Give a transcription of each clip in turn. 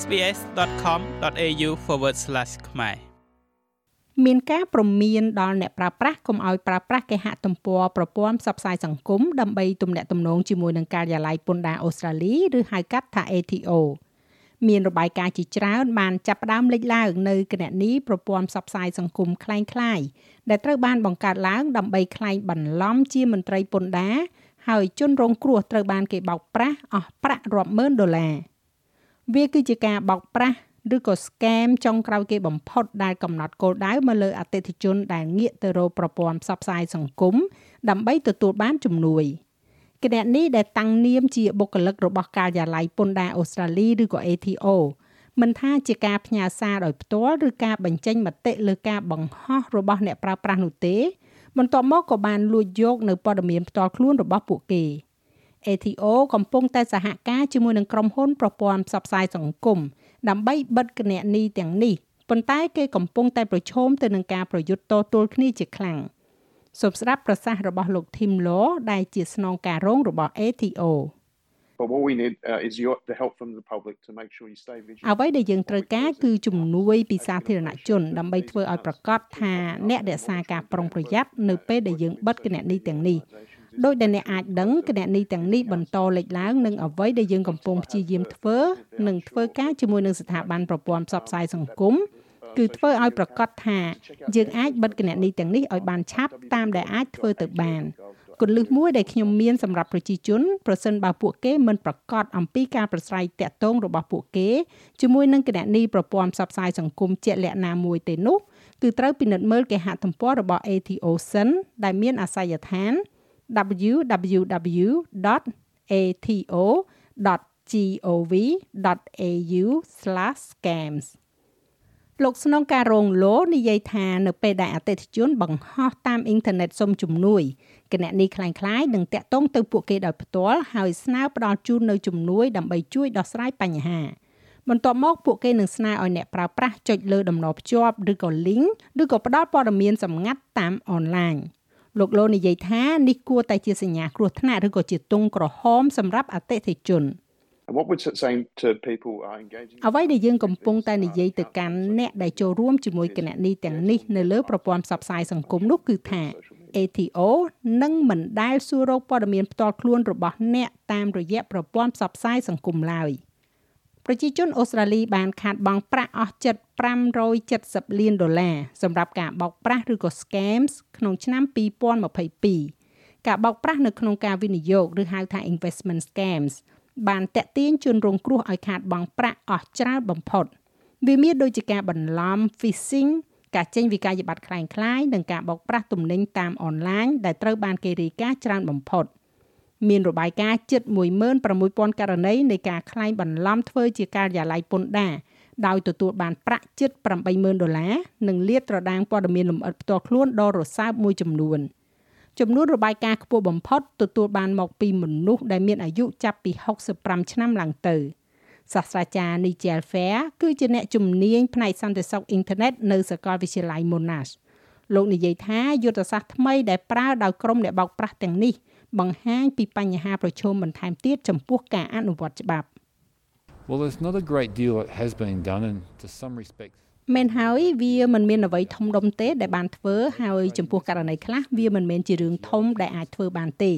sbs.com.au/ ខ្មែរមានការព្រមានដល់អ្នកប្រើប្រាស់កុំឲ្យប្រើប្រាស់គេហទំព័រប្រព័ន្ធផ្សព្វផ្សាយសង្គមដើម្បីទំនាក់ទំនងជាមួយនឹងការិយាល័យពន្ធដារអូស្ត្រាលីឬហៅកាត់ថា ATO មានរបាយការណ៍ជាច្រើនបានចាប់ផ្ដើមលេចឡើងនៅគណនីប្រព័ន្ធផ្សព្វផ្សាយសង្គមคล้ายៗដែលត្រូវបានបង្កើតឡើងដើម្បីក្លែងបន្លំជាមន្ត្រីពន្ធដារហើយជនរងគ្រោះត្រូវបានគេបោកប្រាស់អស់ប្រាក់រាប់ម៉ឺនដុល្លារ វាគឺជាការបោកប្រាស់ឬក៏ scam ចុងក្រោយគេបំផុតដែលកំណត់គោលដៅមកលើអតិថិជនដែលងាកទៅរកប្រព័ន្ធផ្សព្វផ្សាយសង្គមដើម្បីទទួលបានជំនួយគណនីដែលតាំងនាមជាបុគ្គលិករបស់ការិយាល័យពន្ធដារអូស្ត្រាលីឬក៏ ATO មិនថាជាការផ្ញើសារដោយផ្ទាល់ឬការបញ្ចេញមតិលើការបង្ហោះរបស់អ្នកប្រើប្រាស់នោះទេបន្ទាប់មកក៏បានលួចយកនៅព័ត៌មានផ្ទាល់ខ្លួនរបស់ពួកគេ ATO កំពុងតែសហការជាមួយនឹងក្រុមហ៊ុនប្រព័ន្ធផ្សព្វផ្សាយសង្គមដើម្បីបិទគណនីទាំងនេះប៉ុន្តែគេកំពុងតែប្រឈមទៅនឹងការប្រយុទ្ធតទល់គ្នាជាខ្លាំងសូមស្ដាប់ប្រសាសន៍របស់លោក Tim Law ដែលជាស្នងការរងរបស់ ATO But what we need uh, is your the help from the public to make sure you stay vigilant. អ្វីដែលយើងត្រូវការគឺជំនួយពីសាធារណជនដើម្បីធ្វើឲ្យប្រកាសថាអ្នករក្សាការប្រុងប្រយ័ត្ននៅពេលដែលយើងបិទគណនីទាំងនេះ ដោយដែលអ្នកអាចដឹងគណនីទាំងនេះបន្តលេចឡើងនឹងអ្វីដែលយើងកំពុងព្យាយាមធ្វើនិងធ្វើការជាមួយនឹងស្ថាប័នប្រព័ន្ធផ្សព្វផ្សាយសង្គមគឺធ្វើឲ្យប្រកាសថាយើងអាចបិទគណនីទាំងនេះឲ្យបានឆាប់តាមដែលអាចធ្វើទៅបានគន្លឹះមួយដែលខ្ញុំមានសម្រាប់ប្រជាជនប្រសិនបើពួកគេមិនប្រកាសអំពីការប្រស្រ័យតាក់ទងរបស់ពួកគេជាមួយនឹងគណនីប្រព័ន្ធផ្សព្វផ្សាយសង្គមជាក់លាក់ណាមួយទេនោះគឺត្រូវពិនិត្យមើលគេហទំព័ររបស់ ATO Sin ដែលមានអាសយដ្ឋាន www.ato.gov.au/scams លោកស្នងការរងលោនិយាយថានៅពេលដែលអតិថិជនបង្ហោះតាមអ៊ីនធឺណិតសុំជំនួយគណនីคล้ายៗនឹងតាក់ទងទៅពួកគេដោយផ្ទាល់ហើយស្នើផ្ដល់ជូននៅជំនួយដើម្បីជួយដោះស្រាយបញ្ហាបន្ទាប់មកពួកគេនឹងស្នើឲ្យអ្នកប្រើប្រាស់ចុចលើតំណភ្ជាប់ឬក៏ link ឬក៏ផ្ដល់ព័ត៌មានសម្ងាត់តាមអនឡាញ លោកលោនិយាយថានេះគួរតែជាសញ្ញាគ្រោះថ្នាក់ឬក៏ជាទង់ក្រហមសម្រាប់អតិថិជន What we're saying to people are engaging អ្វីដែលយើងកំពុងតែនិយាយទៅកាន់អ្នកដែលចូលរួមជាមួយគណនីទាំងនេះនៅលើប្រព័ន្ធផ្សព្វផ្សាយសង្គមនោះគឺថា ATO នឹងមិនដែលសួររកព័ត៌មានផ្ទាល់ខ្លួនរបស់អ្នកតាមរយៈប្រព័ន្ធផ្សព្វផ្សាយសង្គមឡើយ ប្រជាជនអូស្ត្រាលីបានខាតបង់ប្រាក់អស់ជិត570លានដុល្លារសម្រាប់ការបោកប្រាស់ឬក៏ scams ក្នុងឆ្នាំ2022ការបោកប្រាស់នៅក្នុងការវិនិយោគឬហៅថា investment scams បានតាក់ទាញជនរងគ្រោះឲ្យខាតបង់ប្រាក់អស់ច្រើនបំផុតវាមានដូចជាការបន្លំ phishing ការចេញវិក័យប័ត្រคล้ายៗនិងការបោកប្រាស់ទំនិញតាមអនឡាញដែលត្រូវបានគេរាយការណ៍ច្រើនបំផុត មានរបាយការណ៍ជិត16000ករណីនៃការក្លែងបន្លំធ្វើជាការិយាល័យពន្ធដារដោយទទួលបានប្រាក់ជិត80000ដុល្លារនិងលាតត្រដាងព័ត៌មានលម្អិតផ្ទាល់ខ្លួនដ៏រសើបមួយចំនួនចំនួនរបាយការណ៍ខ្ពស់បំផុតទទួលបានមកពីមនុស្សដែលមានអាយុចាប់ពី65ឆ្នាំឡើងទៅ។សាស្ត្រាចារ្យ Nigel Fair គឺជាអ្នកជំនាញផ្នែកសន្តិសុខអ៊ីនធឺណិតនៅសាកលវិទ្យាល័យ Monash លោកនិយាយថាយុទ្ធសាស្ត្រថ្មីដែលប្រើដោយក្រុមអ្នកបោកប្រាស់ទាំងនេះ បង្ហាញពីបញ្ហាប្រឈមបន្ថែមទៀតចំពោះការអនុវត្តច្បាប់ Well there's not a great deal that has been done and to some respects មែនហើយវាមិនមានអ្វីធំដុំទេដែលបានធ្វើហើយចំពោះករណីខ្លះវាមិនមែនជារឿងធំដែលអាចធ្វើបានទេ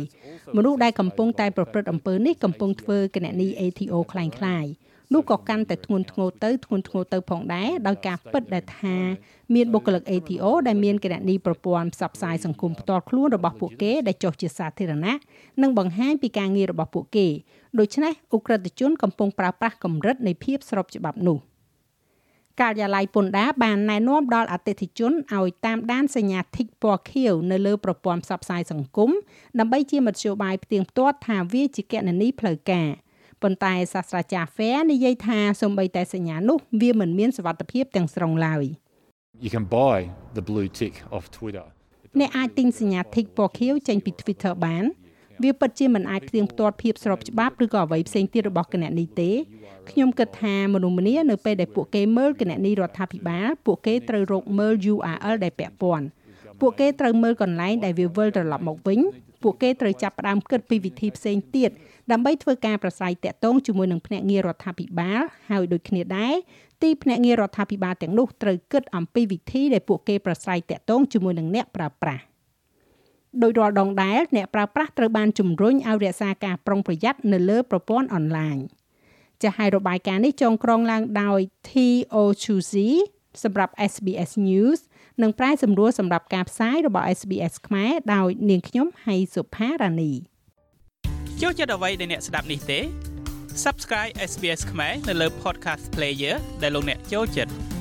មនុស្សដែលកំពុងតែប្រព្រឹត្តអំពើនេះកំពុងធ្វើគណនី ATO คล้ายៗ នោះក៏កាន់តែធ្ងន់ធ្ងរទៅធ្ងន់ធ្ងរទៅផងដែរដោយការពិតដែលថាមានបុគ្គលិក ATO ដែលមានគណនីប្រព័ន្ធផ្សព្វផ្សាយសង្គមផ្ទាល់ខ្លួនរបស់ពួកគេដែលចុះជាសាធារណៈនិងបង្ហាញពីការងាររបស់ពួកគេដូច្នេះអ ுக ្រិតជនកំពុងប្រើប្រាស់កម្រិតនៃភាពស្របច្បាប់នោះការិយាល័យពន្ធដារបានណែនាំដល់អតិថិជនឲ្យតាមដានសញ្ញា tick ពណ៌ខៀវនៅលើប្រព័ន្ធផ្សព្វផ្សាយសង្គមដើម្បីជាមធ្យោបាយផ្ទៀងផ្ទាត់ថាវាជាគណនីផ្លូវការ ប៉ុន្តែសាស្ត្រាចារ្យ Fair និយាយថាសូម្បីតែសញ្ញានោះវាមិនមានសវត្ថភាពទាំងស្រុងឡើយ You can buy the blue tick off Twitter អ្នកអាចទិញសញ្ញា tick ពណ៌ខៀវចេញពី Twitter បានវាពិតជាមិនអាចផ្ទៀងផ្ទាត់ភាពស្របច្បាប់ឬក៏អ្វីផ្សេងទៀតរបស់គណនីទេខ្ញុំគិតថាមនុស្សម្នានៅពេលដែលពួកគេមើលគណនីរដ្ឋាភិបាលពួកគេត្រូវរកមើល URL ដែលពាក់ព័ន្ធពួកគេត្រូវមើលកន្លែងដែលវាវិលត្រឡប់មកវិញ ពួកគេត្រូវចាប់ផ្ដើមគិតពីវិធីផ្សេងទៀតដើម្បីធ្វើការប្រស្រ័យតាក់ទងជាមួយនឹងភ្នាក់ងាររដ្ឋាភិបាលហើយដូចគ្នាដែរទីភ្នាក់ងាររដ្ឋាភិបាលទាំងនោះត្រូវគិតអំពីវិធីដែលពួកគេប្រស្រ័យតាក់ទងជាមួយនឹងអ្នកប្រើប្រាស់ដោយរាល់ដងដែលអ្នកប្រើប្រាស់ត្រូវបានជំរុញឲ្យរក្សាការប្រុងប្រយ័ត្ននៅលើប្រព័ន្ធអនឡាញចាស់ហើយរបាយការណ៍នេះចងក្រងឡើងដោយ T.O. Chuzi សម្រាប់ SBS News និងប្រាយសម្រួលសម្រាប់ការផ្សាយរបស់ SBS ខ្មែរដោយនាងខ្ញុំហៃសុផារ៉ានីចូលចិត្តអ្វីដែលអ្នកស្ដាប់នេះទេ Subscribe SBS ខ្មែរនៅលើ Podcast Player ដែលលោកអ្នកចូលចិត្ត